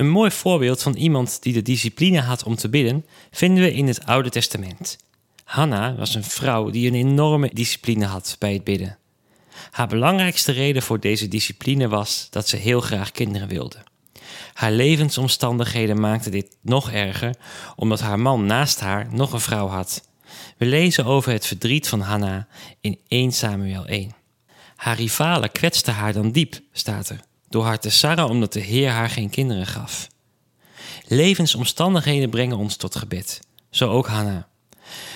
Een mooi voorbeeld van iemand die de discipline had om te bidden vinden we in het Oude Testament. Hanna was een vrouw die een enorme discipline had bij het bidden. Haar belangrijkste reden voor deze discipline was dat ze heel graag kinderen wilde. Haar levensomstandigheden maakten dit nog erger, omdat haar man naast haar nog een vrouw had. We lezen over het verdriet van Hanna in 1 Samuel 1. Haar rivalen kwetsten haar dan diep, staat er, door haar te sarren omdat de Heer haar geen kinderen gaf. Levensomstandigheden brengen ons tot gebed, zo ook Hanna.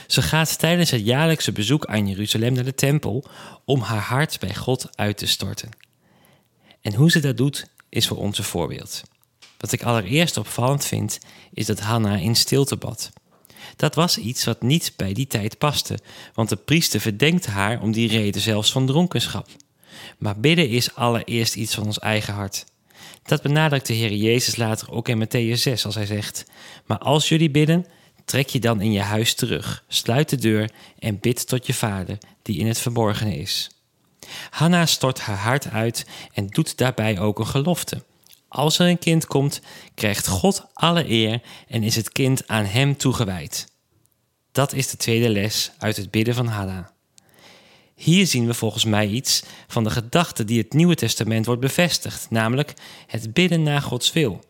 Ze gaat tijdens het jaarlijkse bezoek aan Jeruzalem naar de tempel om haar hart bij God uit te storten. En hoe ze dat doet, is voor ons een voorbeeld. Wat ik allereerst opvallend vind, is dat Hanna in stilte bad. Dat was iets wat niet bij die tijd paste, want de priester verdenkt haar om die reden zelfs van dronkenschap. Maar bidden is allereerst iets van ons eigen hart. Dat benadrukt de Heer Jezus later ook in Matthäus 6 als hij zegt: Maar als jullie bidden, trek je dan in je huis terug, sluit de deur en bid tot je vader die in het verborgene is. Hanna stort haar hart uit en doet daarbij ook een gelofte. Als er een kind komt, krijgt God alle eer en is het kind aan hem toegewijd. Dat is de tweede les uit het bidden van Hanna. Hier zien we volgens mij iets van de gedachte die het Nieuwe Testament wordt bevestigd, namelijk het bidden naar Gods wil.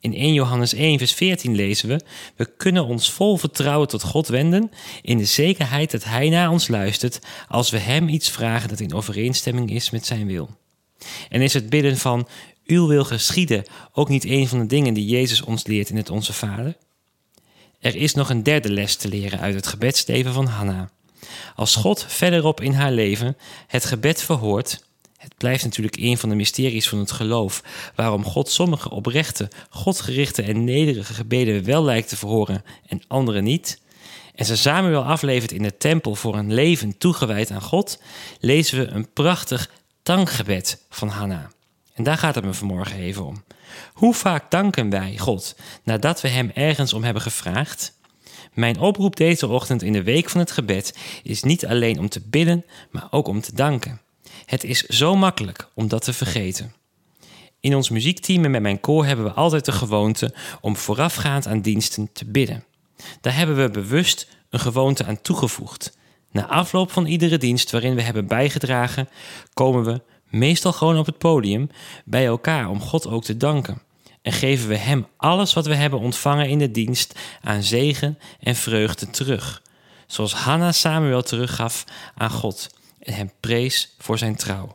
In 1 Johannes 1, vers 14 lezen we: We kunnen ons vol vertrouwen tot God wenden, in de zekerheid dat Hij naar ons luistert als we Hem iets vragen dat in overeenstemming is met Zijn wil. En is het bidden van Uw wil geschieden ook niet een van de dingen die Jezus ons leert in het Onze Vader? Er is nog een derde les te leren uit het gebedsleven van Hanna. Als God verderop in haar leven het gebed verhoort, het blijft natuurlijk een van de mysteries van het geloof, waarom God sommige oprechte, godgerichte en nederige gebeden wel lijkt te verhoren en andere niet, en ze Samuel aflevert in de tempel voor een leven toegewijd aan God, lezen we een prachtig dankgebed van Hanna. En daar gaat het me vanmorgen even om. Hoe vaak danken wij God nadat we Hem ergens om hebben gevraagd? Mijn oproep deze ochtend in de week van het gebed is niet alleen om te bidden, maar ook om te danken. Het is zo makkelijk om dat te vergeten. In ons muziekteam en met mijn koor hebben we altijd de gewoonte om voorafgaand aan diensten te bidden. Daar hebben we bewust een gewoonte aan toegevoegd. Na afloop van iedere dienst waarin we hebben bijgedragen, komen we, meestal gewoon op het podium, bij elkaar om God ook te danken. En geven we Hem alles wat we hebben ontvangen in de dienst aan zegen en vreugde terug. Zoals Hanna Samuel teruggaf aan God en hem prees voor zijn trouw.